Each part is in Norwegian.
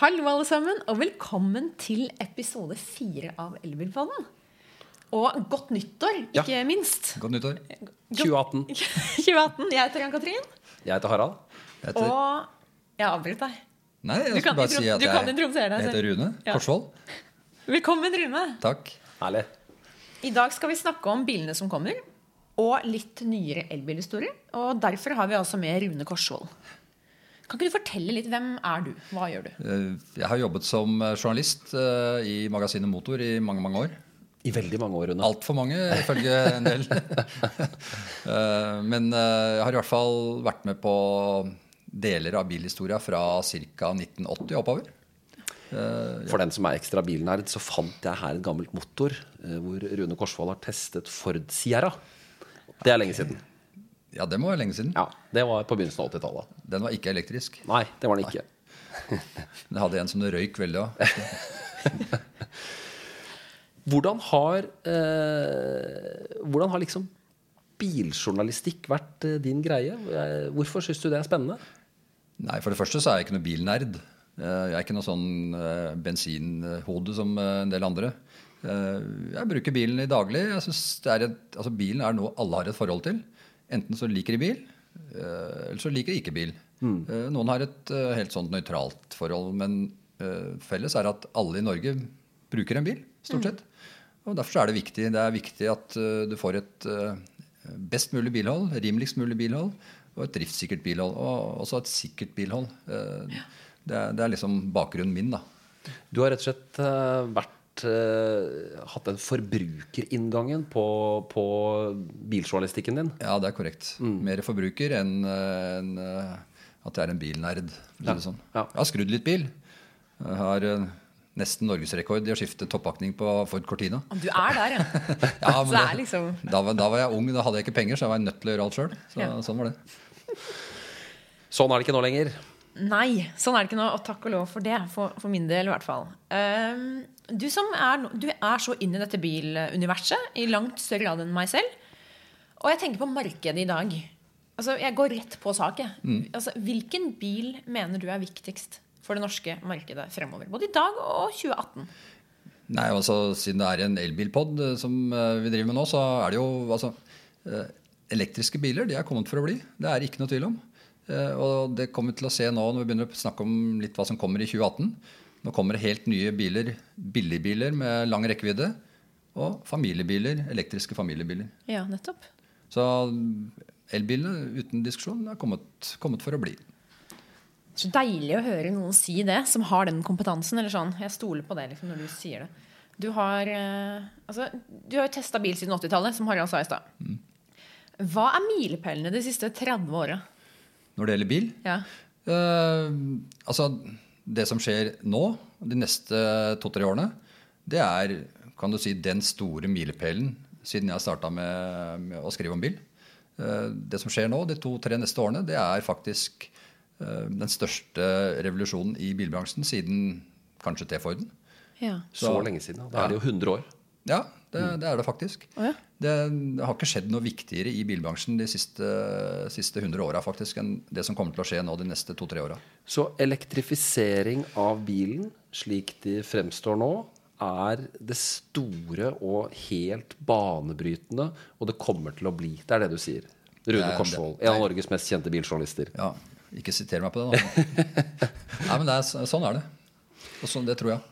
hallo alle sammen, og velkommen til episode fire av Elbilpodden. Og godt nyttår, Ja. ikke minst. Godt nyttår. 2018. 2018. Jeg heter Ann-Katrin, Jeg heter Harald. Jeg heter, og jeg avbryter deg. nei, jeg Du skal bare si at jeg, jeg, jeg heter. Rune Ja. Korsvold. Velkommen, Rune. Takk. Herlig. I dag skal vi snakke om bilene som kommer, og litt nyere elbilhistorie. Og derfor har vi altså med Rune Korsvold. Kan ikke du fortelle litt hvem er du? Hva gjør du? Eh, Jeg har jobbet som eh, journalist eh, i magasinet Motor i mange mange år. I veldig mange år, Rune. Altfor mange, ifølge en del. Eh, Men jeg har i hvert fall vært med på deler av bilhistoria fra ca. 1980 oppover. For den som er ekstra bilnerd, så fant jeg her et gammelt motor eh, hvor Rune Korsvold har testet Ford Sierra. Det er lenge siden. Ja, det må være lenge siden. Ja, Det var på begynnelsen av 80-tallet. Den var ikke elektrisk. Nei, det var den ikke. Den hadde en som det røyk veldig av. Hvordan har, eh, hvordan har liksom biljournalistikk vært eh, din greie? Eh, Hvorfor syns du det er spennende? Nei, For det første så er jeg ikke noe bilnerd. Eh, Jeg er ikke noe sånn bensinhode som en del andre. Jeg bruker bilen i daglig. Jeg synes det er et, altså Bilen er noe alle har et forhold til. Enten så liker de bil, eh, eller så liker de ikke bil. Mm. Noen har et eh, helt sånt nøytralt forhold, men eh, felles er at alle i Norge bruker en bil, stort sett. Og Derfor så er det viktig. Det er viktig at eh, du får et eh, best mulig bilhold, rimeligst mulig bilhold, og et driftssikkert bilhold. Og også et sikkert bilhold. Eh, Det er, det er liksom bakgrunnen min, da. Du har rett og slett eh, vært eh, hatt den forbrukerinngangen på, på biljournalistikken din. Ja, det er korrekt. Mer forbruker enn en, eh, at jeg er en bilnerd. det Sånn. Ja. Jeg har skrudd litt bil. Jeg har eh, nesten norgesrekord i å skifte toppakning på Ford Cortina. Du er der, ja. Ja, men det er liksom da, var- da var jeg ung, da hadde jeg ikke penger, så jeg var nødt til å gjøre alt sjøl. Så, Ja. Sånn var det. Sånn er det ikke nå lenger. Nei, sånn er det ikke nå, og takk og lov for det. For, for min del, i hvert fall. Um, du som er, du er så inn i dette biluniverset i langt større grad enn meg selv. Og jeg tenker på markedet i dag. Altså, Jeg går rett på sak. Mm. Altså, hvilken bil mener du er viktigst for det norske markedet fremover? Både i dag og 2018. Nei, altså Siden det er en elbilpod eh, som eh, vi driver med nå, så er det jo altså eh, Elektriske biler de er kommet for å bli. Det er ikke noe tvil om. Eh, Og det kommer vi til å se nå når vi begynner å snakke om litt hva som kommer i 2018. Nå kommer det helt nye biler, billigbiler med lang rekkevidde. Og familiebiler, elektriske familiebiler. Ja, nettopp. Så elbilene uten diskusjon er kommet, kommet for å bli. Så deilig å høre noen si det, som har den kompetansen. eller sånn. Jeg stoler på det liksom, når du sier det. Du har, eh, altså, du har jo testa bil siden 80-tallet, som Harald sa i stad. Hva er milepælene de siste 30 åra? Når det gjelder bil, Ja. Uh, altså, det som skjer nå, de neste to-tre årene, det er kan du si, den store milepælen siden jeg starta med, med å skrive om bil. Uh, det som skjer nå, de to-tre neste årene, det er faktisk uh, den største revolusjonen i bilbransjen siden kanskje T-Forden. ja. Så, Så- lenge siden. Da. Er det jo 100 år. Ja, det, det er det faktisk. Oh, ja. Det, det har ikke skjedd noe viktigere i bilbransjen de siste, siste 100 åra enn det som kommer til å skje nå de neste to-tre åra. Så elektrifisering av bilen, slik de fremstår nå, er det store og helt banebrytende, og det kommer til å bli. Det er det du sier. Rune Korsvold, en av Norges mest kjente biljournalister. Ja, ikke siter meg på det, da. Nei, men det er, sånn er det. Og sånn, det tror jeg.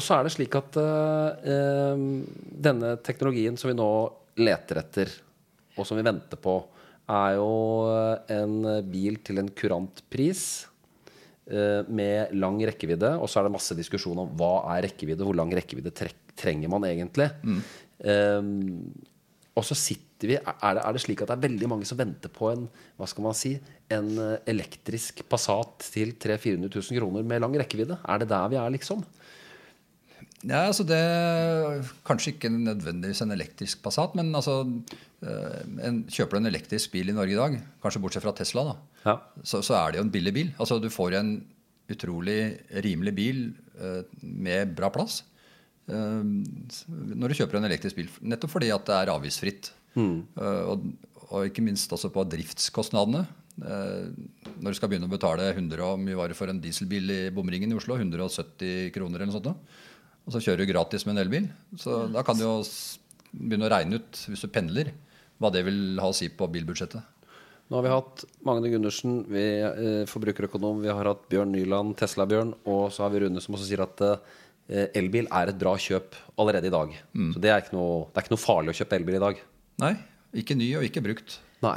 Og så er det slik at eh, eh, denne teknologien som vi nå leter etter, og som vi venter på, er jo en bil til en kurant pris. uh, Med lang rekkevidde, og så er det masse diskusjon om hva er rekkevidde, hvor lang rekkevidde trenger man egentlig. Eh, og så sitter vi er det, er det slik at det er veldig mange som venter på en hva skal man si, en eh, elektrisk Passat til 300 000-400 000 kroner med lang rekkevidde? Er det der vi er, liksom? Ja, altså det Kanskje ikke nødvendigvis en elektrisk Passat, men altså eh, en, Kjøper du en elektrisk bil i Norge i dag, kanskje bortsett fra Tesla, da, Ja. så, så er det jo en billig bil. Altså Du får en utrolig rimelig bil eh, med bra plass eh, når du kjøper en elektrisk bil. Nettopp fordi at det er avgiftsfritt. Mm. og, og ikke minst også på driftskostnadene. Når du skal begynne å betale 100 og mye varer for en dieselbil i bomringen i Oslo, 170 kroner eller noe sånt. Og så kjører du gratis med en elbil. Så da kan du jo begynne å regne ut, hvis du pendler, hva det vil ha å si på bilbudsjettet. Nå har vi hatt Magne Gundersen, vi, eh, forbrukerøkonom, vi har hatt Bjørn Nyland, Tesla-Bjørn, og så har vi Rune som også sier at eh, elbil er et bra kjøp allerede i dag. Så det er, ikke noe, det er ikke noe farlig å kjøpe elbil i dag. Nei, ikke ny og ikke brukt. Nei.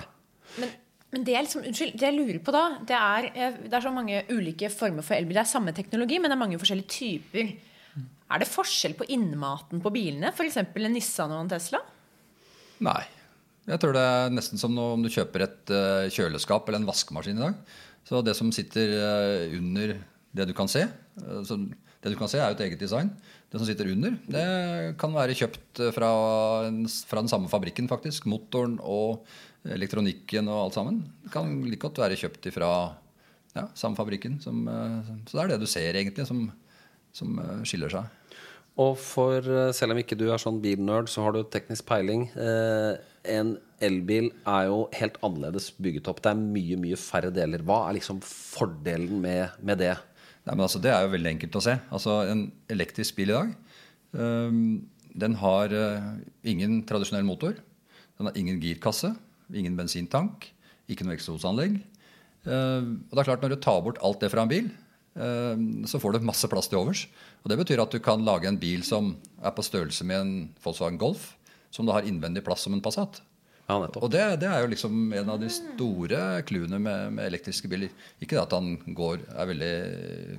Men, men det, er liksom, unnskyld, det jeg lurer på da, det er, eh, det er så mange ulike former for elbil. Det er samme teknologi, men det er mange forskjellige typer. Er det forskjell på innmaten på bilene? F.eks. en Nissan og en Tesla? Nei. Jeg tror det er nesten som om du kjøper et eh, kjøleskap eller en vaskemaskin i dag. Så det som sitter eh, under det du kan se eh, Det du kan se, er jo et eget design. Det som sitter under, det kan være kjøpt fra, fra den samme fabrikken, faktisk. Motoren og elektronikken og alt sammen. Det kan like godt være kjøpt fra ja, samme fabrikken. Som, så det er det du ser, egentlig, som, som skiller seg. Og for, eh, selv om ikke du er sånn bilnerd, så har du teknisk peiling. Eh, en elbil er jo helt annerledes bygget opp. Det er mye, mye færre deler. Hva er liksom fordelen med, med det? Nei, men altså, Det er jo veldig enkelt å se. Altså, En elektrisk bil i dag øhm, den har øh, ingen tradisjonell motor. Den har ingen girkasse, ingen bensintank, ikke noe eksosanlegg. Uh, og det er klart Når du tar bort alt det fra en bil, så får du masse plass til overs. Og Det betyr at du kan lage en bil som er på størrelse med en Volkswagen Golf, som da har innvendig plass som en Passat. Ja. Og det, det er jo liksom en av de store clouene med, med elektriske biler. Ikke at han går, er veldig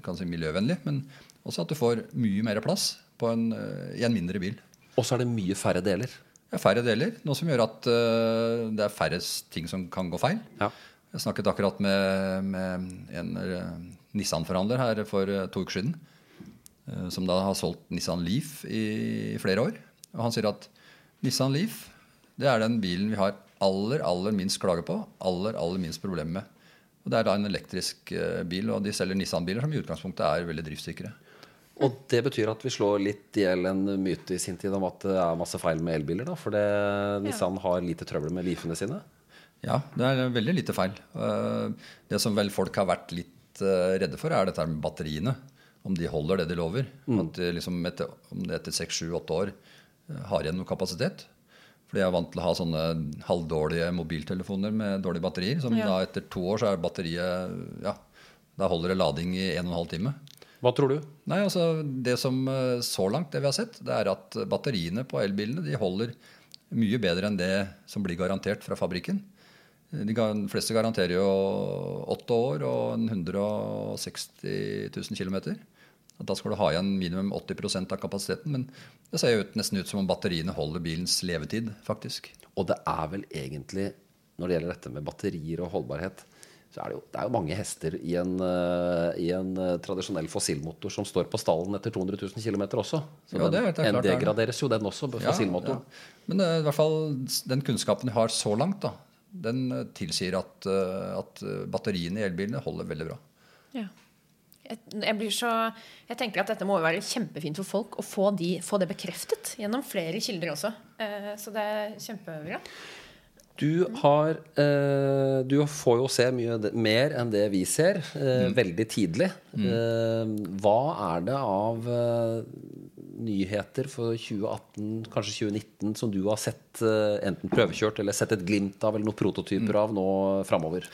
kan si, miljøvennlig, men også at du får mye mer plass på en, eh, i en mindre bil. Og så er det mye færre deler. Er færre deler, noe som gjør at uh, det er færre ting som kan gå feil. Ja. Jeg snakket akkurat med, med en eh, Nissan-forhandler her for eh, to uker siden. eh, Som da har solgt Nissan Leaf i flere år. Og han sier at Nissan Leaf det er den bilen vi har aller aller minst klage på, aller aller minst problemer med. Og Det er da en elektrisk eh, bil, og de selger Nissan-biler som i utgangspunktet er veldig driftssikre. Og det betyr at vi slår litt i hjel en myte i sin tid om at det er masse feil med elbiler. da, For det, Nissan har lite trøbbel med Leafene sine. Ja, det er veldig lite feil. Eh, Det som vel folk har vært litt eh, redde for, er dette med batteriene. Om de holder det de lover. At de liksom etter, om det etter seks, sju, åtte år eh, har igjen noe kapasitet. Fordi jeg er vant til å ha sånne halvdårlige mobiltelefoner med dårlige batterier. Som Ja. da etter to år så er batteriet Ja, da holder det lading i en og en halv time. Hva tror du? Nei, altså Det som eh, så langt det vi har sett, det er at batteriene på elbilene de holder mye bedre enn det som blir garantert fra fabrikken. De fleste garanterer jo åtte år og 160 000 km. Da skal du ha igjen minimum 80% av kapasiteten. Men det ser jo nesten ut som om batteriene holder bilens levetid, faktisk. Og det er vel egentlig, når det gjelder dette med batterier og holdbarhet, så er det jo, det er jo mange hester i en, eh, i en eh, tradisjonell fossilmotor som står på stallen etter 200 000 km også. Så Ja, den, det er det er en degraderes jo den også, Ja, fossilmotoren. ja. Men eh, i hvert fall den kunnskapen vi har så langt, da, den eh, tilsier at, eh, at eh, batteriene i elbilene holder veldig bra. Ja. Jeg, jeg, så, jeg tenker at dette må være kjempefint for folk å få, de, få det bekreftet gjennom flere kilder også. Så det er kjempebra. Du har eh, Du får jo se mye mer enn det vi ser, eh, veldig tidlig. Eh, hva er det av eh, nyheter for 2018, kanskje 2019, som du har sett eh, enten prøvekjørt eller sett et glimt av, eller noen prototyper av nå framover?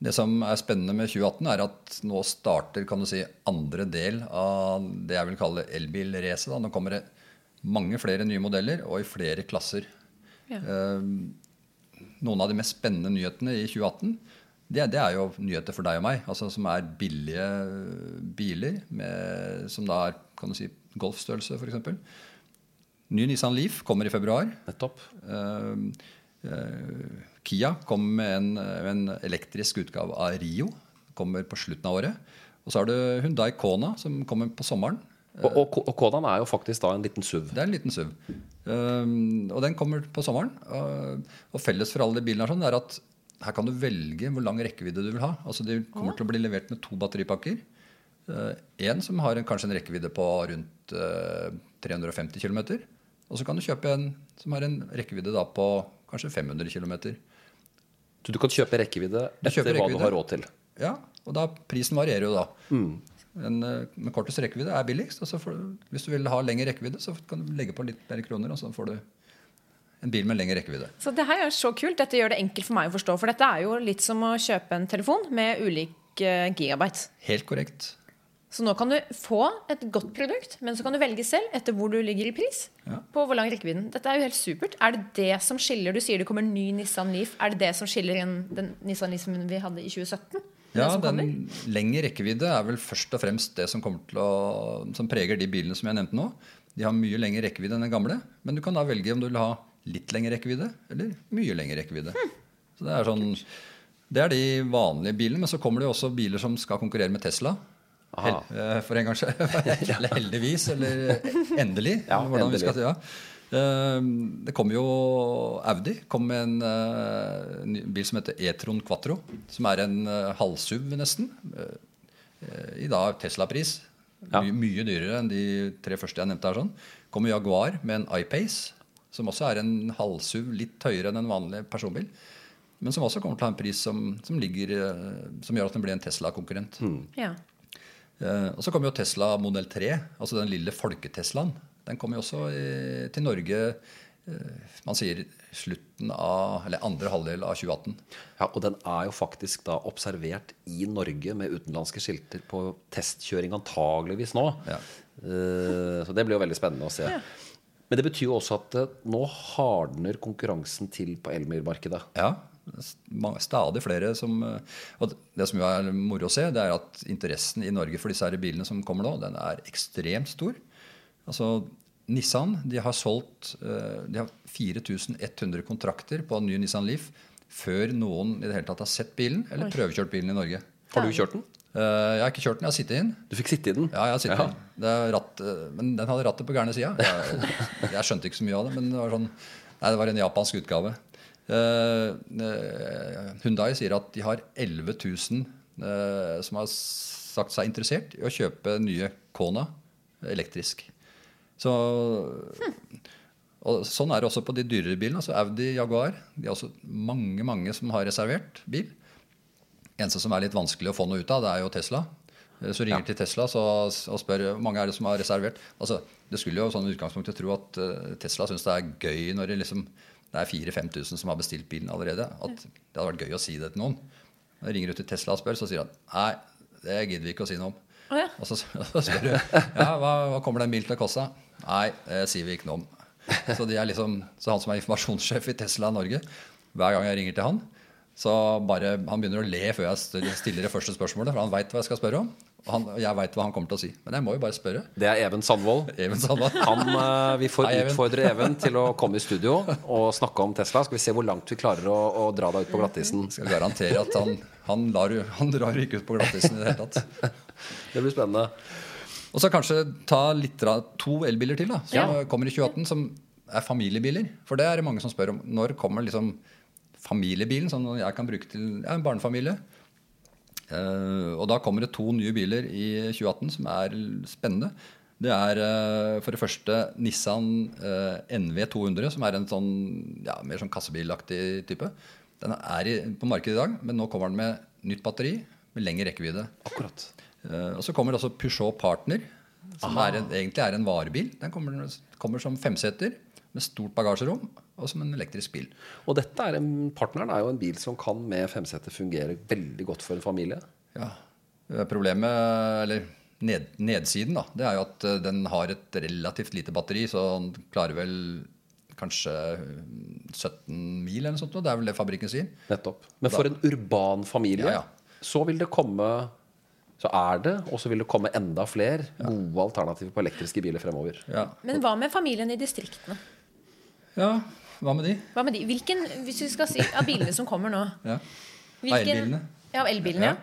Det som er spennende med 2018, er at nå starter kan du si, andre del av det jeg vil kalle elbilracet. da. Nå kommer det mange flere nye modeller og i flere klasser. Ja. Eh, noen av de mest spennende nyhetene i 2018 det, det er jo nyheter for deg og meg, altså som er billige biler med, som da er kan du si, golfstørrelse, f.eks. Ny Nissan Leaf kommer i februar. Nettopp. Uh, uh, Kia kommer med en, en elektrisk utgave av Rio. Kommer på slutten av året. Og så har du Hundai Kona, som kommer på sommeren. Og, og, og Kodan er jo faktisk da en liten SUV. Det er en liten SUV. Um, og den kommer på sommeren. Og, og felles for alle de bilene er, sånn, er at her kan du velge hvor lang rekkevidde du vil ha. Altså De kommer til å bli levert med to batteripakker. Én som har en, kanskje en rekkevidde på rundt uh, 350 km. Og så kan du kjøpe en som har en rekkevidde da på kanskje 500 km. Så du kan kjøpe rekkevidde etter kjøper hva rekkevidde. du har råd til. Ja, og da prisen varierer jo da. En eh, med kortest rekkevidde er billigst. Og så får hvis du vil ha lengre rekkevidde, så kan du legge på litt mer kroner, og så får du en bil med lengre rekkevidde. Så det her er så kult. Dette gjør det enkelt for meg å forstå. For dette er jo litt som å kjøpe en telefon med ulik eh, gigabyte. Helt korrekt. Så nå kan du få et godt produkt, men så kan du velge selv etter hvor du ligger i pris. Ja. På hvor lang rekkevidden. Dette er jo helt supert. Er det det som skiller Du sier det kommer en ny Nissan Leaf. Er det det som skiller den Nissan Leaf vi hadde i 2017? Ja, den lengre rekkevidde er vel først og fremst det som, til å, som preger de bilene som jeg nevnte nå. De har mye lengre rekkevidde enn den gamle, men du kan da velge om du vil ha litt lengre rekkevidde eller mye lengre rekkevidde. Så det er sånn Det er de vanlige bilene, men så kommer det jo også biler som skal konkurrere med Tesla. Hel, eh, for en gangs skyld. Eller heldigvis, eller endelig. Ja, hvordan hvordan vi endelig. skal si, ja. Eh, Det kom jo Audi kom med en eh, bil som heter E-tron Quattro. Som er en uh, halvSUV, nesten. eh, eh, I da Tesla-pris. Ja. Mye, mye dyrere enn de tre første jeg nevnte her. sånn. Kommer Jaguar med en iPace, som også er en halvSUV, litt høyere enn en vanlig personbil. Men som også kommer til å ha en pris som, som, ligger, eh, som gjør at den blir en Tesla-konkurrent. Ja. Eh, og så kommer jo Tesla modell 3, altså den lille folketeslaen. Den kommer jo også i, til Norge eh, man sier slutten av, eller andre halvdel av 2018. Ja, Og den er jo faktisk da observert i Norge med utenlandske skilter på testkjøring antageligvis nå. Ja. Eh, Så det blir jo veldig spennende å se. Men det betyr jo også at eh, nå hardner konkurransen til på elbilmarkedet. Ja, stadig flere som eh, Og det som jo er moro å se, det er at interessen i Norge for disse her bilene som kommer nå, den er ekstremt stor. Altså Nissan de har solgt eh, de har 4100 kontrakter på en ny Nissan Leaf før noen i det hele tatt har sett bilen eller Oi. prøvekjørt bilen i Norge. Har du kjørt den? Eh, Jeg har ikke kjørt den, jeg har sittet i den. Du fikk sitte i den? Ja, jeg har sittet Ja. i den. Det er ratt, eh, men den hadde rattet på gærne sida. Jeg, jeg skjønte ikke så mye av det, men det var sånn Nei, det var en japansk utgave. Hyundai sier at de har 11 000 eh, som har sagt seg interessert i å kjøpe nye Kona elektrisk. Så og Sånn er det også på de dyrere bilene. altså Audi, Jaguar. De er også mange mange som har reservert bil. Eneste som er litt vanskelig å få noe ut av, det er jo Tesla. Eh, Så ringer til Tesla så, og spør hvor mange er det som har reservert. Altså, Det skulle jo sånn utgangspunktet tro at eh, Tesla syns det er gøy når det liksom det er 4000-5000 som har bestilt bilen allerede. At det hadde vært gøy å si det til noen. Når jeg ringer ut til Tesla og spør, så sier han nei, det gidder vi ikke å si noe om. Å ja. Og så, spør du ja, hva, hva kommer den bilen til å koste. Nei, det sier vi ikke noe om. Så, liksom, så han som er informasjonssjef i Tesla Norge, hver gang jeg ringer til han, så bare, han begynner å le før jeg stiller det første spørsmålet, for han veit hva jeg skal spørre om. Og han, og jeg veit hva han kommer til å si. Men jeg må jo bare spørre. Det er Even Sandvold. Even Sandvold. Han, eh, vi får Hei, Even. utfordre Even til å komme i studio og snakke om Tesla. Skal vi se hvor langt vi klarer å, å dra deg ut på glattisen. Skal garantere at han, han, lar, han drar ikke ut på glattisen i det hele tatt. Det blir spennende. Og så kanskje ta litt to elbiler til, da, som Ja. kommer i 2018, som er familiebiler. For det er det mange som spør om. Når kommer liksom familiebilen, som jeg kan bruke til ja, en barnefamilie? Eh, og da kommer det to nye biler i 2018 som er spennende. Det er eh, for det første Nissan eh, NV200, som er en sånn ja, mer sånn kassebilaktig type. Den er i, på markedet i dag, men nå kommer den med nytt batteri med lengre rekkevidde. Akkurat. Og så kommer det også Peugeot Partner, som er en, egentlig er en varebil. Den kommer, kommer som femseter med stort bagasjerom og som en elektrisk bil. Og dette er en, partneren er jo en bil som kan med femseter fungere veldig godt for en familie. Ja. Eh, Problemet, eller ned, nedsiden, da, det er jo at eh, den har et relativt lite batteri, så den klarer vel kanskje mm, 17 mil eller noe sånt. Det er vel det fabrikken sier. Nettopp. Men for en urban familie Ja, ja. så vil det komme Så er det, og så vil det komme enda flere gode alternativer på elektriske biler fremover. Ja. Men hva med familien i distriktene? Ja, hva med de? Hva med de? Hvilken, hvis vi skal si av bilene som kommer nå Ja. elbilene? Ja, elbilene, ja.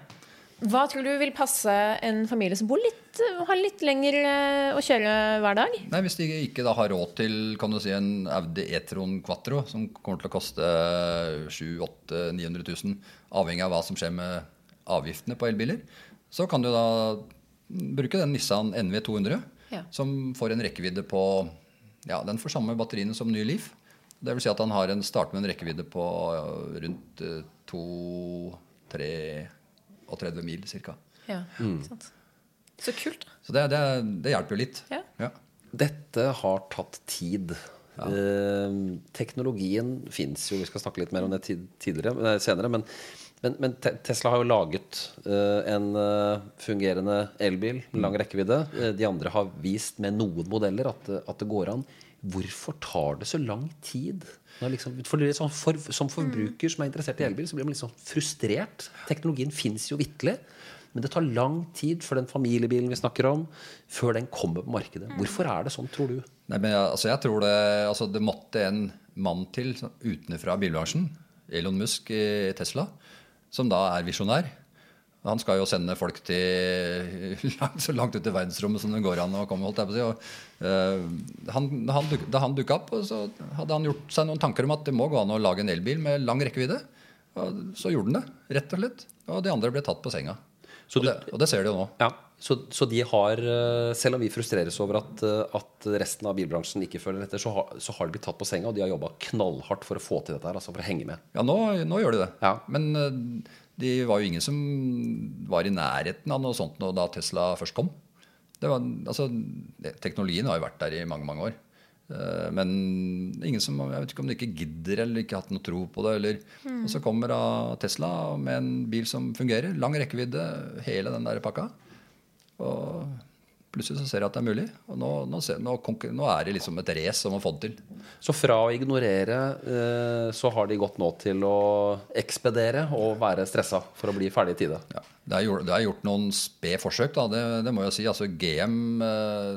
Hva tror du vil passe en familie som bor litt, har litt lenger eh, å kjøre hver dag? Nei, Hvis de ikke da har råd til kan du si, en Audi E-tron Quattro, som kommer til å koste 700 000-900 000, avhengig av hva som skjer med avgiftene på elbiler, så kan du da bruke den Nissan NV200, Ja. som får en rekkevidde på Ja, den får samme batteriene som ny Leaf. Det vil si at han har en, starter med en rekkevidde på rundt eh, to, tre 32 mil ca. Ja, Mm. Så kult. da. Så det, det, det hjelper jo litt. Ja. Ja. Dette har tatt tid. Eh, teknologien fins jo, vi skal snakke litt mer om det tidligere, senere. Men, men, men Tesla har jo laget uh, en uh, fungerende elbil, med lang rekkevidde. Uh, de andre har vist med noen modeller at, at det går an. Hvorfor tar det så lang tid? Liksom, for sånn for, som forbruker som er interessert i elbil, så blir man sånn frustrert. Teknologien fins jo vitterlig. Men det tar lang tid for den familiebilen vi snakker om, før den kommer på markedet. Hvorfor er det sånn, tror du? Nei, men altså jeg tror det, altså det måtte en mann til sånn utenfra bilbransjen, Elon Musk i Tesla, som da er visjonær. Han skal jo sende folk til langt, så langt ut i verdensrommet som det går an å komme. holdt jeg på å si. Og, uh, han, han, da han dukka opp, så hadde han gjort seg noen tanker om at det må gå an å lage en elbil med lang rekkevidde. Og så gjorde han det, rett og slett. Og de andre ble tatt på senga. Så og, det, og det ser de jo nå. Ja, så, så de har, eh, selv om vi frustreres over at, eh, at resten av bilbransjen ikke følger etter, så har, så har de blitt tatt på senga, og de har jobba knallhardt for å få til dette her, altså for å henge med. Ja, nå, nå gjør de det. Ja. Men det de var jo ingen som var i nærheten av noe sånt nå da Tesla først kom. Det var, altså, teknologien har jo vært der i mange mange år. Eh, Men ingen som, jeg vet ikke om de ikke gidder eller ikke hatt noe tro på det. Eller, Og så kommer da Tesla med en bil som fungerer. Lang rekkevidde, hele den der pakka. Og plutselig så ser jeg at det er mulig. Og nå, nå, ser, nå, nå er det liksom et race om å få det til. Så fra å ignorere, eh, så har de gått nå til å ekspedere og være stressa for å bli ferdig i tide. Ja, det, er gjort, det er gjort noen sped forsøk, da, det, det må jeg si. Altså, GM eh,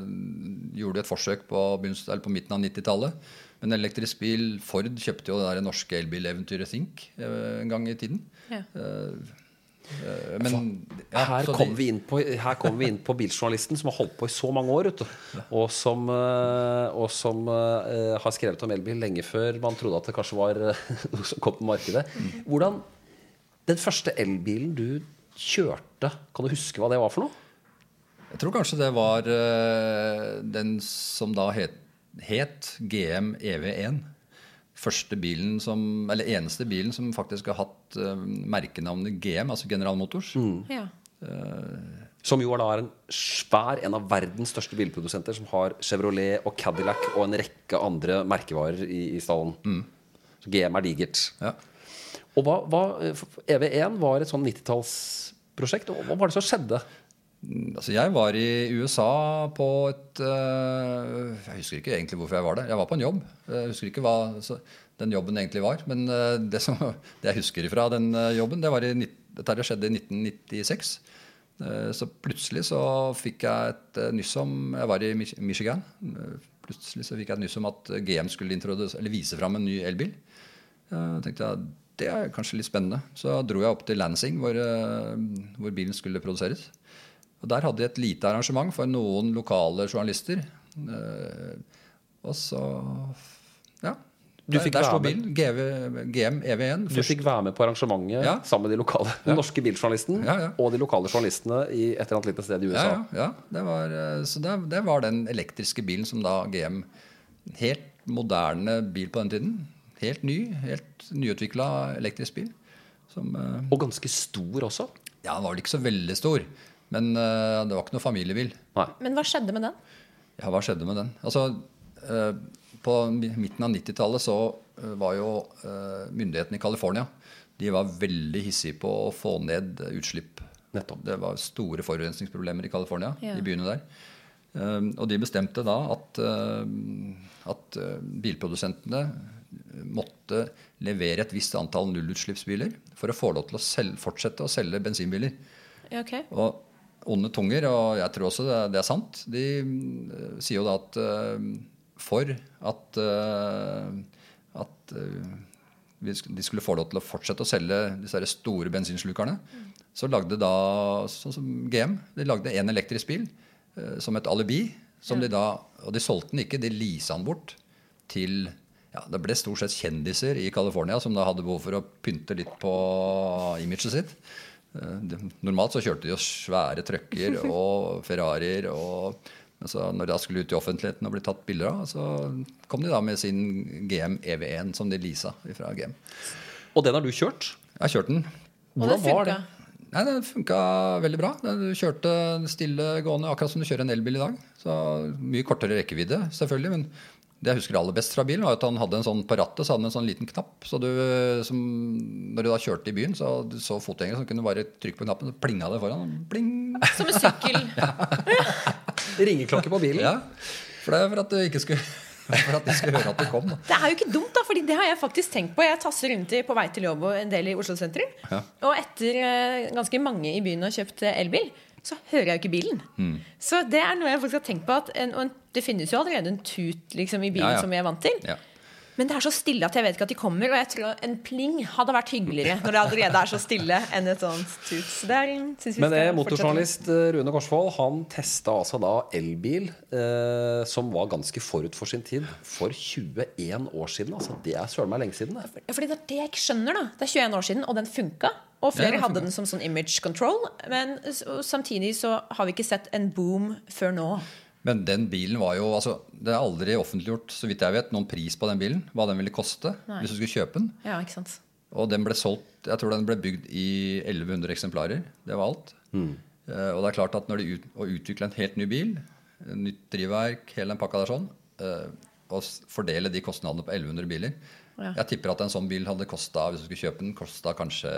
gjorde et forsøk på, eller på midten av 90-tallet. Men elektrisk bil Ford kjøpte jo det der norske elbileventyret Think eh, en gang i tiden. Ja. Eh, men ja, her kommer vi, på- vi inn på biljournalisten som har holdt på i så mange år. Vet du. Og som, eh, og som uh, har skrevet om elbil lenge før man trodde at det kanskje var eh, noe som kom på markedet. Hvordan Den første elbilen du kjørte, kan du huske hva det var for noe? Jeg tror kanskje det var uh, den som da het, het GM EV1. Første bilen som, eller eneste bilen som faktisk har hatt uh, merkenavnet GM, altså General Motors. Ja. Som jo da er en svær, en av verdens største bilprodusenter, som har Chevrolet og Cadillac og en rekke andre merkevarer i, i stallen. Så GM er digert. Ja. Og hva, hva, EV1 var et sånn 90-tallsprosjekt. og Hva var det som skjedde? Altså jeg var i USA på et øh, Jeg husker ikke egentlig hvorfor jeg var der. Jeg var på en jobb. Jeg husker ikke hva den jobben egentlig var. Men øh, det, som, det jeg husker fra den øh, jobben, det var i, dette skjedde i 1996. Eh, Så plutselig så fikk jeg et nyss om Jeg var i Michigan. Eh, Plutselig så fikk jeg et nyss om at GM skulle vise fram en ny elbil. Jeg tenkte jeg, det er kanskje litt spennende. Så dro jeg opp til Lansing, hvor, hvor bilen skulle produseres. Og Der hadde de et lite arrangement for noen lokale journalister. Eh, og så Ja. Du der, der sto bilen. GV, GM EV1. Du fikk være med på arrangementet Ja. sammen med de lokale den norske biljournalisten Ja, ja. og de lokale journalistene i et eller annet lite sted i USA. ja, ja, ja, det var, eh, så det, det var den elektriske bilen som da GM Helt moderne bil på den tiden. Helt ny. Helt nyutvikla elektrisk bil. Som eh, Og ganske stor også. Ja, den var vel ikke så veldig stor. Men uh, det var ikke noe familiebil. Nei. Men hva skjedde med den? Ja, hva skjedde med den? Altså, uh, på midten av 90-tallet så eh, var jo uh, myndighetene i California de var veldig hissige på å få ned utslipp. Nettopp. Det var store forurensningsproblemer i California, Ja. i byene der. Og de bestemte da at, at bilprodusentene måtte levere et visst antall nullutslippsbiler for å få lov til å selge, fortsette å selge bensinbiler. Ja, ok. Og onde tunger, og jeg tror også det, det er sant, de mm, sier jo da at eh, for at, eh, at eh, vi de skulle få lov til å fortsette å selge disse store bensinslukerne, så lagde da, sånn som GM, de lagde en elektrisk bil eh, som et alibi. Som de da, og de solgte den ikke, de leasa den bort til ja, Det ble stort sett kjendiser i California som da hadde behov for å pynte litt på imaget sitt. Eh, Normalt så kjørte de jo svære trucker og Ferrarier. og men så når de da skulle ut i offentligheten og bli tatt bilder av, så kom de da med sin GM EV1 som de leasa fra GM. Og den har du kjørt. Jeg har kjørt den. Hvordan var det? Nei, Det funka veldig bra. Du kjørte stille gående, akkurat som du kjører en elbil i dag. Så Mye kortere rekkevidde, selvfølgelig. men det jeg husker aller best fra bilen, var at han hadde en sånn på rattet så hadde han en sånn liten knapp. Så du, som, når du da kjørte i byen, så du så fotgjengere som kunne bare trykke på knappen, så plinga det foran. Bling! Som en sykkel. Ringeklokke på bilen. Ja, For det er for at du ikke skulle, for at de skulle høre at du kom. Da. Det er jo ikke dumt, da, Fordi det har jeg faktisk tenkt på. Jeg tasser rundt i, på vei til jobb og en del i Oslo sentrum. Ja. Og etter eh, ganske mange i byen har kjøpt eh, elbil, så hører jeg jo ikke bilen. Mm. Så det er noe jeg faktisk har tenkt på. At en, og en, det finnes jo allerede en tut liksom, i bilen Ja, ja. som vi er vant til. Ja. Men det er så stille at jeg vet ikke at de kommer. Og jeg tror en pling hadde vært hyggeligere når det allerede er så stille, enn et sånt tut. Så det er, Men det skal motorjournalist eh, Rune Korsvold Han testa altså da elbil, eh, som var ganske forut for sin tid, for 21 år siden. Altså, det er søren meg lenge siden. Det. Ja, fordi det er det jeg ikke skjønner. da Det er 21 år siden, og den funka. Og flere Ja, hadde den som sånn image control. Men samtidig så har vi ikke sett en boom før nå. Men den bilen var jo altså, Det er aldri offentliggjort så vidt jeg vet, noen pris på den bilen. Hva den ville koste Nei. hvis du skulle kjøpe den. Ja, ikke sant Og den ble solgt Jeg tror den ble bygd i 1100 eksemplarer. Det var alt. Eh, og det er klart at når de ut, å utvikle en helt ny bil, nytt drivverk, hele den pakka der sånn, eh, og fordele de kostnadene på 1100 biler Ja. Jeg tipper at en sånn bil hadde kosta hvis du skulle kjøpe den, kosta kanskje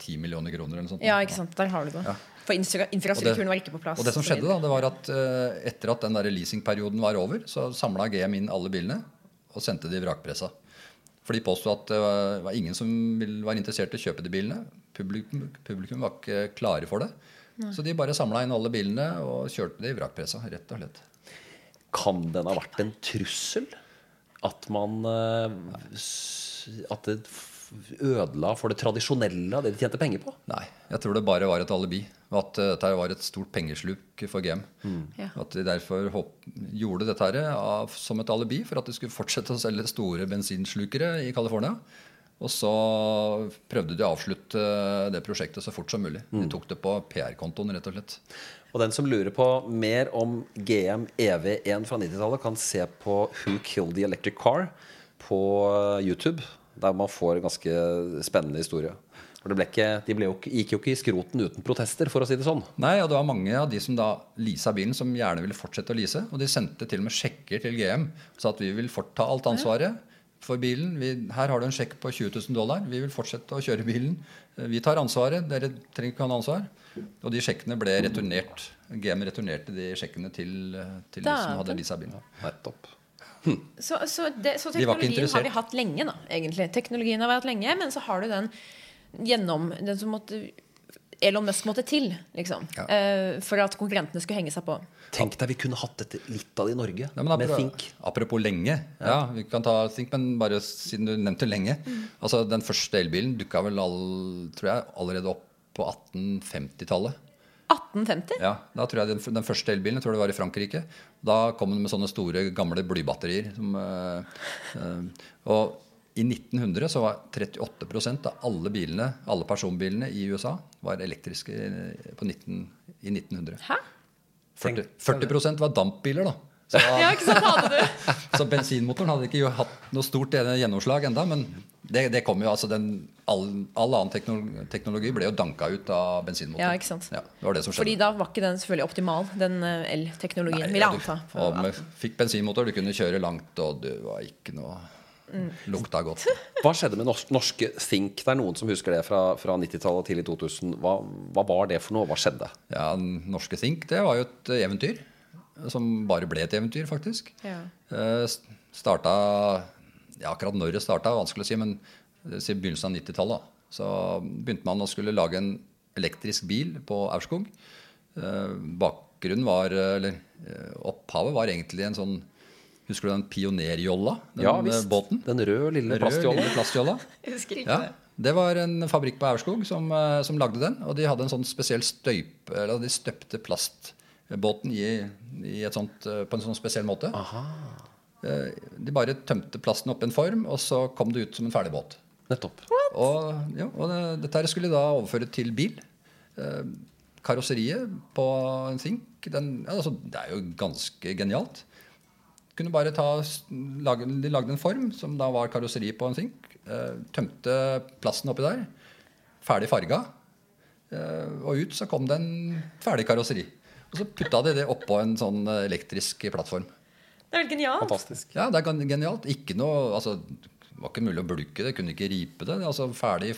10 millioner kroner. eller noe sånt. Ja, ikke sant, der har du det. For infra infrastrukturen var ikke på plass. Og det som skjedde da, det var at uh, etter at den der leasingperioden var over, så samla GM inn alle bilene og sendte de i vrakpressa. For de påsto at det var, ingen som var interessert i å kjøpe de bilene. Publikum, publikum var ikke klare for det. Så de bare samla inn alle bilene og kjørte de i vrakpressa, rett og slett. Kan den ha vært en trussel? At man eh, At det ødela for det tradisjonelle av det de tjente penger på? Nei, jeg tror det bare var et alibi. At eh, dette var et stort pengesluk for GM. Ja. At de derfor gjorde dette her som et alibi for at de skulle fortsette å selge store bensinslukere i California. Og så prøvde de å avslutte det prosjektet så fort som mulig. De tok det på PR-kontoen, rett og slett. Og den som lurer på mer om GM EV1 fra 90-tallet, kan se på Who Killed the Electric Car på YouTube. Der man får en ganske spennende historie. For det ble ikke, de ble jo, gikk jo ikke i skroten uten protester, for å si det sånn. Nei, og det var mange av de som da leasa bilen, som gjerne ville fortsette å lease. Og de sendte til og med sjekker til GM. Sa at vi vil fort ta alt ansvaret for bilen. Vi, her har du en sjekk på 20 000 dollar. Vi vil fortsette å kjøre bilen. Vi tar ansvaret. Dere trenger ikke ha noe ansvar. Og de sjekkene ble returnert. GM returnerte de sjekkene til, til de som hadde Dæven. leasa bilen. Nettopp. Så, så, det, så De teknologien har vi hatt lenge, da, egentlig. Teknologien har vi hatt lenge, men så har du den gjennom Den som måtte Elon Musk måtte til, liksom. Ja. eh, for at konkurrentene skulle henge seg på. Tenk deg vi kunne hatt dette litt av det i Norge. Nei, apropos, med Fink. Think. apropos lenge. Ja, vi kan ta Think, men bare siden du nevnte lenge. Altså, Den første elbilen dukka vel all, tror jeg, allerede opp på 1850-tallet. 1850? Ja, da tror jeg den, den første elbilen jeg tror det var i Frankrike. Da kom den med sånne store, gamle blybatterier. Som, øh, øh, og i 1900 så var 38% av alle bilene, alle personbilene i USA var elektriske på 19, i 1900. Hæ? 40, 40 var dampbiler, da. Så, Ja, ikke sant, hadde du så bensinmotoren hadde ikke hatt noe stort gjennomslag enda, men det, det kom jo altså den, all, all annen teknologi, ble jo danka ut av bensinmotoren. Ja, ikke sant. Ja, det var det som skjedde. Fordi da var ikke den selvfølgelig optimal, den eh, elteknologien, vil jeg anta. du, og med, fikk bensinmotor, du kunne kjøre langt, og det var ikke noe Lukta godt. Hva skjedde med norsk, norske Think? Det er noen som husker det fra, fra 90-tallet og tidlig 2000. Hva, hva var det for noe? Hva skjedde? Ja, Norske Think, det var jo et eventyr. Som bare ble et eventyr, faktisk. Ja. Eh, starta ja, Akkurat når det starta, vanskelig å si, men i begynnelsen av 90-tallet. Så begynte man å skulle lage en elektrisk bil på Aurskog. Eh, bakgrunnen var, eller eh, Opphavet var egentlig en sånn Husker du den pionerjolla? Den Ja eh, visst. båten? Den røde, lille plastjolla. plastjolla. Ja, det. var en fabrikk på Aurskog som, eh, som lagde den. Og de hadde en sånn spesiell støyp Eller de støpte plastbåten i, i et sånt, eh, på en sånn spesiell måte. Aha. De bare tømte plasten opp i en form, og så kom det ut som en ferdig båt. Nettopp. Og, ja, og det, dette her skulle de da overføre til bil. Eh, karosseriet på en Think den, ja, altså, Det er jo ganske genialt. Kunne bare ta, lage, De lagde en form som da var karosseri på en Think. Eh, tømte plasten oppi der. Ferdig farga. Eh, og ut så kom det en ferdig karosseri. Og så putta de det oppå en sånn elektrisk plattform. Det er vel genialt. Fantastisk. Ja, det er genialt. Ikke noe, altså, det var ikke mulig å bulke det, kunne ikke ripe det. det altså Ferdig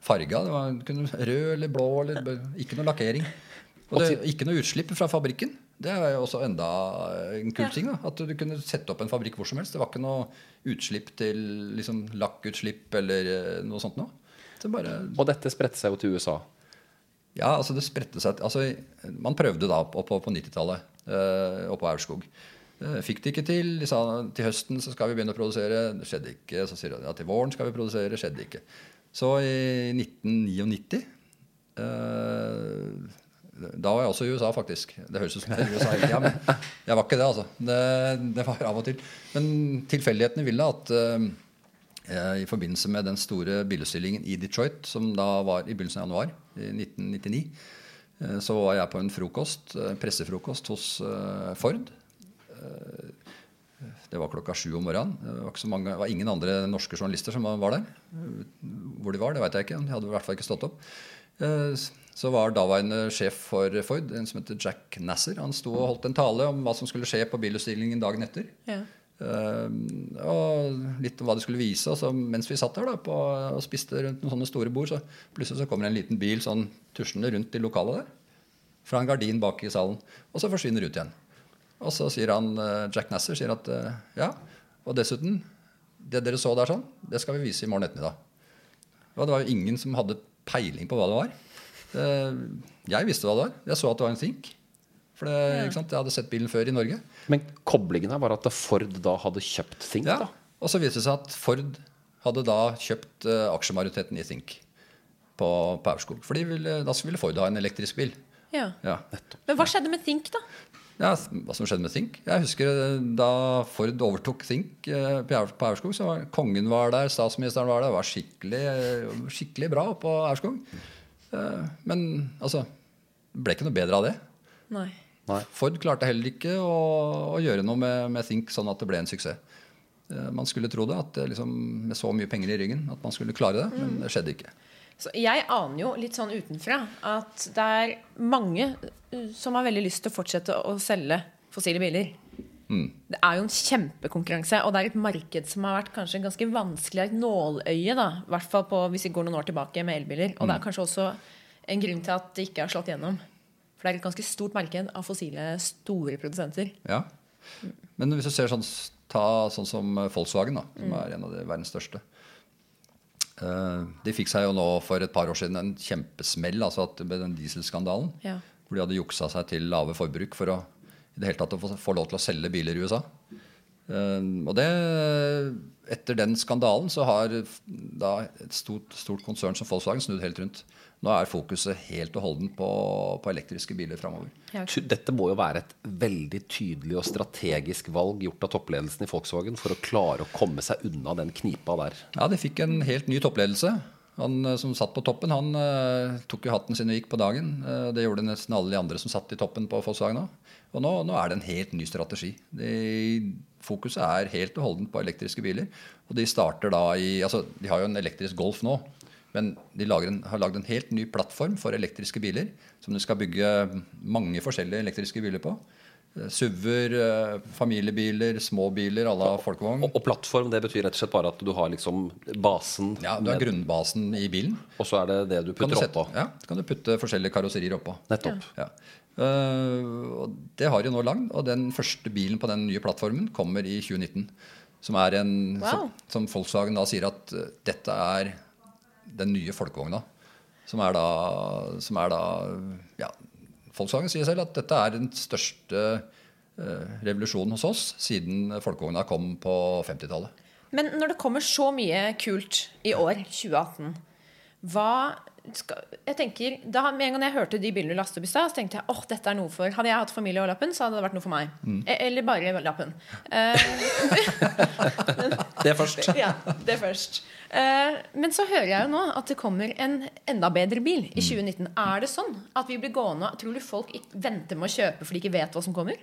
farga. Det var kunne, rød eller blå eller Ikke noe lakkering. Og det, ikke noe utslipp fra fabrikken. Det er jo også enda en kul Ja. ting. da, At du kunne sette opp en fabrikk hvor som helst. Det var ikke noe utslipp til liksom, lakkutslipp eller eh, noe sånt noe. Det bare Og dette spredte seg jo til USA. ja, altså det spredte seg altså, Man prøvde da oppå på, på 90-tallet eh, oppå Aurskog. Eh, fikk det ikke til. De sa til høsten så skal vi begynne å produsere. Det skjedde ikke. Så sier de ja, til våren skal vi produsere. Det skjedde ikke. Så i 1999 eh, Da var jeg også i USA, faktisk. Det høres ut som det er USA hele tida, men jeg var ikke det, altså. Det, det var av og til. Men tilfeldighetene ville at eh, eh, i forbindelse med den store bilutstillingen i Detroit, som da var i begynnelsen av januar i 1999, eh, så var jeg på en frokost, eh, pressefrokost hos eh, Ford. Eh, Det var klokka sju om morgenen. Det var, mange, det var ingen andre norske journalister som var der. Hvor de var, det vet jeg ikke. De hadde i hvert fall ikke stått opp. Så var daværende sjef for Ford, en som heter Jack Nasser, han sto og holdt en tale om hva som skulle skje på bilutstillingen dagen etter. Ja. Uh, og litt om hva de skulle vise. Og så mens vi satt der da på, og spiste rundt noen sånne store bord, så plutselig så kommer en liten bil sånn tusjende rundt i lokalet der. Fra en gardin bak i salen. Og så forsvinner ut igjen. Og så sier han, eh, Jack Nasser sier at uh, ja, og dessuten Det dere så der sånn, det skal vi vise i morgen ettermiddag. Og det var jo ingen som hadde peiling på hva det var. Eh, Jeg visste hva det var. Jeg så at det var en Think. For det, ikke sant? Jeg hadde sett bilen før i Norge. Men koblingen her var at Ford da hadde kjøpt Think. Ja. da. Og så viste det seg at Ford hadde da kjøpt uh, aksjemajoriteten i Think på, på Aurskog. For ville, da ville Ford ha en elektrisk bil. Ja. Ja. Men hva skjedde med Think, da? ja, Hva som skjedde med Think? Jeg husker eh, da Ford overtok Think uh, på Aur- Aurskog, så var kongen var der, statsministeren var der. Det var skikkelig, skikkelig bra på Aurskog. Eh, Men altså Det ble ikke noe bedre av det. Nei. Nei. Ford klarte heller ikke å, å gjøre noe med, med Think sånn at det ble en suksess. Eh, Man skulle tro det, at liksom, med så mye penger i ryggen at man skulle klare det, men det skjedde ikke. Så jeg aner jo litt sånn utenfra at det er mange som har veldig lyst til å fortsette å selge fossile biler. Det er jo en kjempekonkurranse, og det er et marked som har vært kanskje ganske vanskelig, et nåløye, da, i hvert fall på, hvis vi går noen år tilbake med elbiler. Og det er kanskje også en grunn til at det ikke har slått gjennom. For det er et ganske stort marked av fossile store produsenter. Ja. Men hvis du ser sånn, ta sånn som Volkswagen, da, som er en av de verdens største. Eh, De fikk seg jo nå for et par år siden en kjempesmell altså at med den dieselskandalen. Ja. Hvor de hadde juksa seg til lave forbruk for å i det hele tatt å få, få lov til å selge biler i USA. Eh, og det, etter den skandalen så har da et stort, stort konsern som Volkswagen snudd helt rundt. Nå er fokuset helt og holdent på, på elektriske biler framover. Ja. Dette må jo være et veldig tydelig og strategisk valg gjort av toppledelsen i Volkswagen for å klare å komme seg unna den knipa der. Ja, de fikk en helt ny toppledelse. Han eh, som satt på toppen, han uh, tok jo hatten sin og gikk på dagen. Uh, det gjorde nesten alle de andre som satt i toppen på Volkswagen òg. Og nå, nå er det en helt ny strategi. De, fokuset er helt og holdent på elektriske biler. Og de starter da i Altså, de har jo en elektrisk Golf nå. Men de en, har lagd en helt ny plattform for elektriske biler. Som de skal bygge mange forskjellige elektriske biler på. Eh, SUV-er, eh, familiebiler, små biler à la folkevogn. Og, og plattform det betyr rett og slett bare at du har liksom basen, Ja, Du har med- grunnbasen i bilen. og så er det det du putter oppå. ja, så kan du putte forskjellige karosserier oppå. Nettopp. Ja. Eh, og det har de nå lagd, og den første bilen på den nye plattformen kommer i 2019. Som er en Wow. som, som Volkswagen da sier at eh, dette er den nye folkevogna. Som er da, som er da ja, Volkswagen sier selv at dette er den største eh, revolusjonen hos oss siden folkevogna kom på 50-tallet. Men når det kommer så mye kult i år, 2018, hva jeg tenker, da, Med en gang jeg hørte de bilene du lastet opp i stad, så tenkte jeg åh, dette er noe for Hadde jeg hatt familie og lappen, så hadde det vært noe for meg. E eller bare lappen. Eh, Det først. ja, det først. Eh, men så hører jeg jo nå at det kommer en enda bedre bil i 2019. Er det sånn at vi blir gående Tror du folk venter med å kjøpe fordi de ikke vet hva som kommer?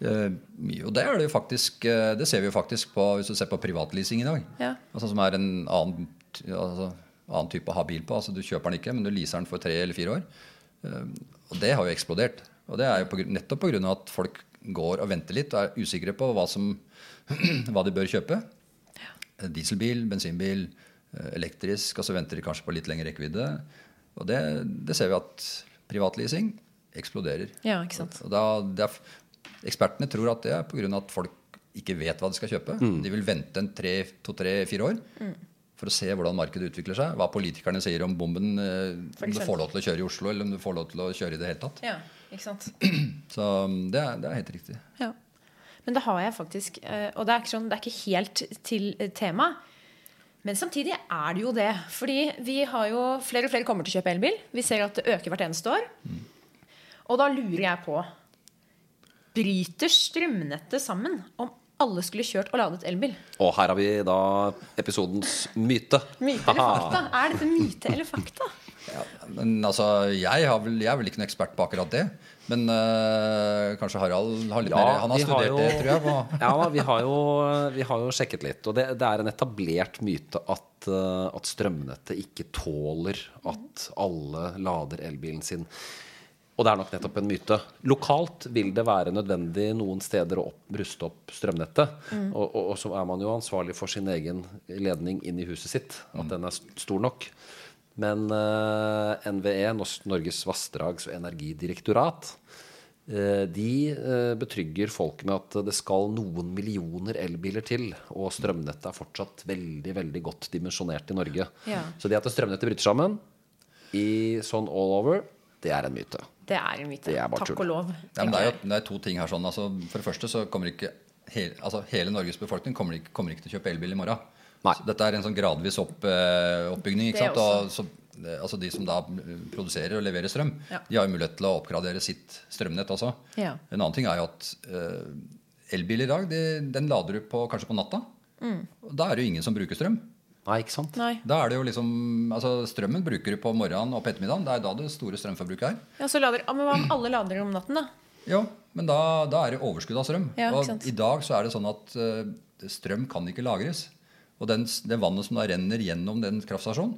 Eh, jo, det er det jo faktisk Det ser vi jo faktisk på hvis du ser på privatleasing i dag. Ja. Altså, som er en annen, altså, annen type å ha bil på. Altså Du kjøper den ikke, men du leaser den for tre eller fire år. Eh, og det har jo eksplodert. Og det er jo på, nettopp pga. at folk går og venter litt og er usikre på hva, som, hva de bør kjøpe. Dieselbil, bensinbil, eh, elektrisk, og så venter de kanskje på litt lengre rekkevidde. Og det, det ser vi at privatleasing eksploderer. Ja, ikke sant. Og da, det er, ekspertene tror at det er pga. at folk ikke vet hva de skal kjøpe. De vil vente en tre, to, tre, fire år for å se hvordan markedet utvikler seg. Hva politikerne sier om bomben. eh, Om du får lov til å kjøre i Oslo, eller om du får lov til å kjøre i det hele tatt. Ja, ikke sant. Så det er, det er helt riktig. Ja. Men det har jeg faktisk eh, Og det er ikke, sånn, det er ikke helt til eh, tema. Men samtidig er det jo det. Fordi vi har jo flere og flere kommer til å kjøpe elbil. Vi ser at det øker hvert eneste år. Og da lurer jeg på Bryter strømnettet sammen om alle skulle kjørt og ladet elbil? Og her har vi da episodens myte. Myte eller fakta? Er dette myte eller fakta? Ja, men altså, jeg, har vel, jeg er vel ikke noen ekspert på akkurat det. Men øh, kanskje Harald har litt Ja, mer Han har studert har jo- det, tror jeg. På, Ja, vi har, jo, vi har jo sjekket litt. Og det, det er en etablert myte at, eh, at strømnettet ikke tåler at alle lader elbilen sin. Og det er nok nettopp en myte. Lokalt vil det være nødvendig noen steder å opp, ruste opp strømnettet. Og, og, og så er man jo ansvarlig for sin egen ledning inn i huset sitt. At den er stor nok. Men uh, NVE, Norges vassdrags- og energidirektorat, uh, de uh, betrygger folk med at det skal noen millioner elbiler til. Og strømnettet er fortsatt veldig veldig godt dimensjonert i Norge. Ja. Så det at strømnettet bryter sammen i sånn all over, det er en myte. Det er en myte. Er Takk tull. og lov. Ja, men det, er jo, det er to ting her. sånn altså, For det første så kommer ikke hele, altså, hele Norges befolkning kommer ikke, kommer ikke til å kjøpe elbil i morgen. Nei. Så dette er en sånn gradvis opp, eh, oppbygning. Ikke sant? Og, så, eh, altså De som da produserer og leverer strøm, Ja. de har jo mulighet til å oppgradere sitt strømnett også. Ja. En annen ting er jo at eh, elbil i dag, de, den lader du på, kanskje på natta. Mm. Da er det jo ingen som bruker strøm. Nei, ikke sant? Nei. Da er det jo liksom, altså Strømmen bruker du på morgenen og på ettermiddagen. Det er da det store strømforbruket er. Ja, så lader, men hva om alle lader om natten, da? Jo, men da, da er det overskudd av strøm. Ja, og sant. i dag så er det sånn at uh, strøm kan ikke lagres. Og den, det vannet som da renner gjennom den kraftstasjonen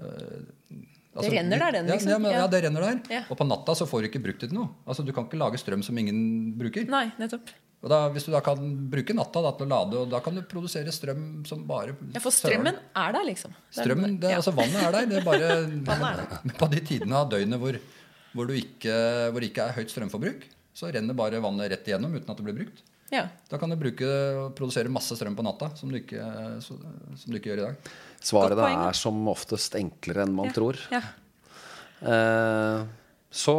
eh, Det renner der, den, ja, liksom. Ja, men, Ja. ja, det renner der. Ja. Og på natta så får du ikke brukt det til noe. Altså Du kan ikke lage strøm som ingen bruker. Nei, nettopp. Og da, Hvis du da kan bruke natta da, til å lade, og da kan du produsere strøm som bare Ja, For strømmen er der, liksom. Strømmen, det, ja. altså Vannet er der. Det er bare er På de tidene av døgnet hvor, hvor, du ikke, hvor det ikke er høyt strømforbruk, så renner bare vannet rett igjennom uten at det blir brukt. ja. Da kan du bruke produsere masse strøm på natta, som du ikke, så, som du ikke gjør i dag. Svaret da. er som oftest enklere enn man Ja. tror. Ja. Eh, så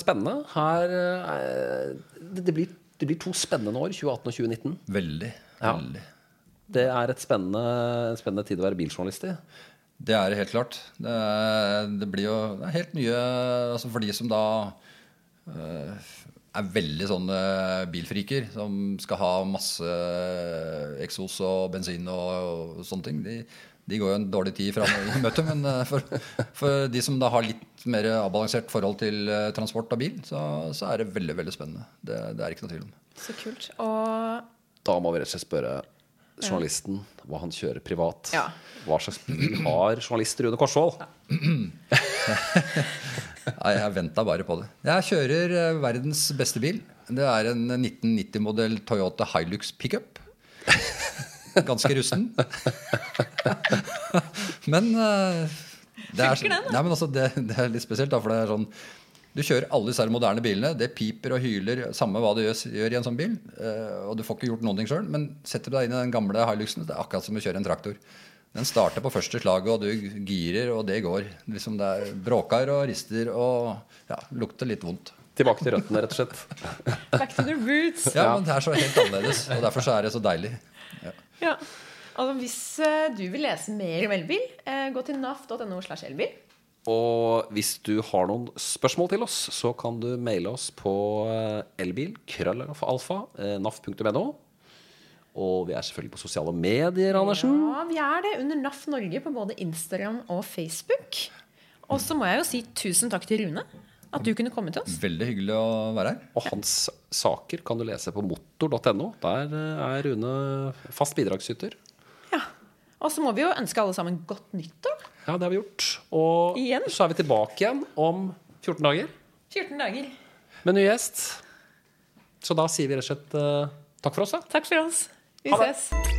spennende. Her eh, det, det, blir, det blir to spennende år, 2018 og 2019. Veldig. Ja. veldig. Det er et spennende, en spennende tid å være biljournalist i. Det er det helt klart. Det, er, det blir jo det helt mye altså For de som da eh, er veldig sånne bilfriker, som skal ha masse eksos og bensin og, og sånne ting, de, de går jo en dårlig tid fra i møte. Men eh, for, for de som da har litt mer avbalansert forhold til eh, transport av bil, så, så er det veldig veldig spennende. Det, det er ikke noe tvil om. Så kult. Og Da må vi rett og slett spørre journalisten hva han kjører privat. Ja. Hva slags bil har journalist Rune Korsvold? Nei, jeg venta bare på det. Jeg kjører eh, verdens beste bil. Det er en 1990-modell Toyota Hilux pickup. Ganske rusten. men eh, det er, nei, men altså, det, det er litt spesielt, da, for det er sånn Du kjører alle disse moderne bilene. Det piper og hyler, samme hva du gjør, gjør i en sånn bil. Uh, og du får ikke gjort noen ting sjøl. Men setter du deg inn i den gamle Hiluxen, det er akkurat som å kjøre en traktor. Den starter på første slaget, og du girer, og det går. Liksom det er bråker og rister og ja, lukter litt vondt. Tilbake til røttene, rett og slett. back to the roots. Ja, men det er så helt annerledes, og derfor så er det så deilig. Ja. Ja. Altså, hvis eh, du vil lese mer om elbil, eh, gå til naf.no. slash elbil. Og hvis du har noen spørsmål til oss, så kan du maile oss på eh, elbil, krøllalfa, eh, naf.no. Og vi er selvfølgelig på sosiale medier, Andersen. Ja, vi er det under NAF Norge på både Instagram og Facebook. Og så må jeg jo si tusen takk til Rune. At du kunne komme til oss. Veldig hyggelig å være her. Og hans saker kan du lese på motor.no. Der eh, er Rune fast bidragsyter. Ja. Og så må vi jo ønske alle sammen godt nyttår. Ja, det har vi gjort. Og Igjen? så er vi tilbake igjen om 14 dager 14 dager. med ny gjest. Så da sier vi rett og slett uh, takk for oss, da. Takk for oss. Vi Ha det. ses.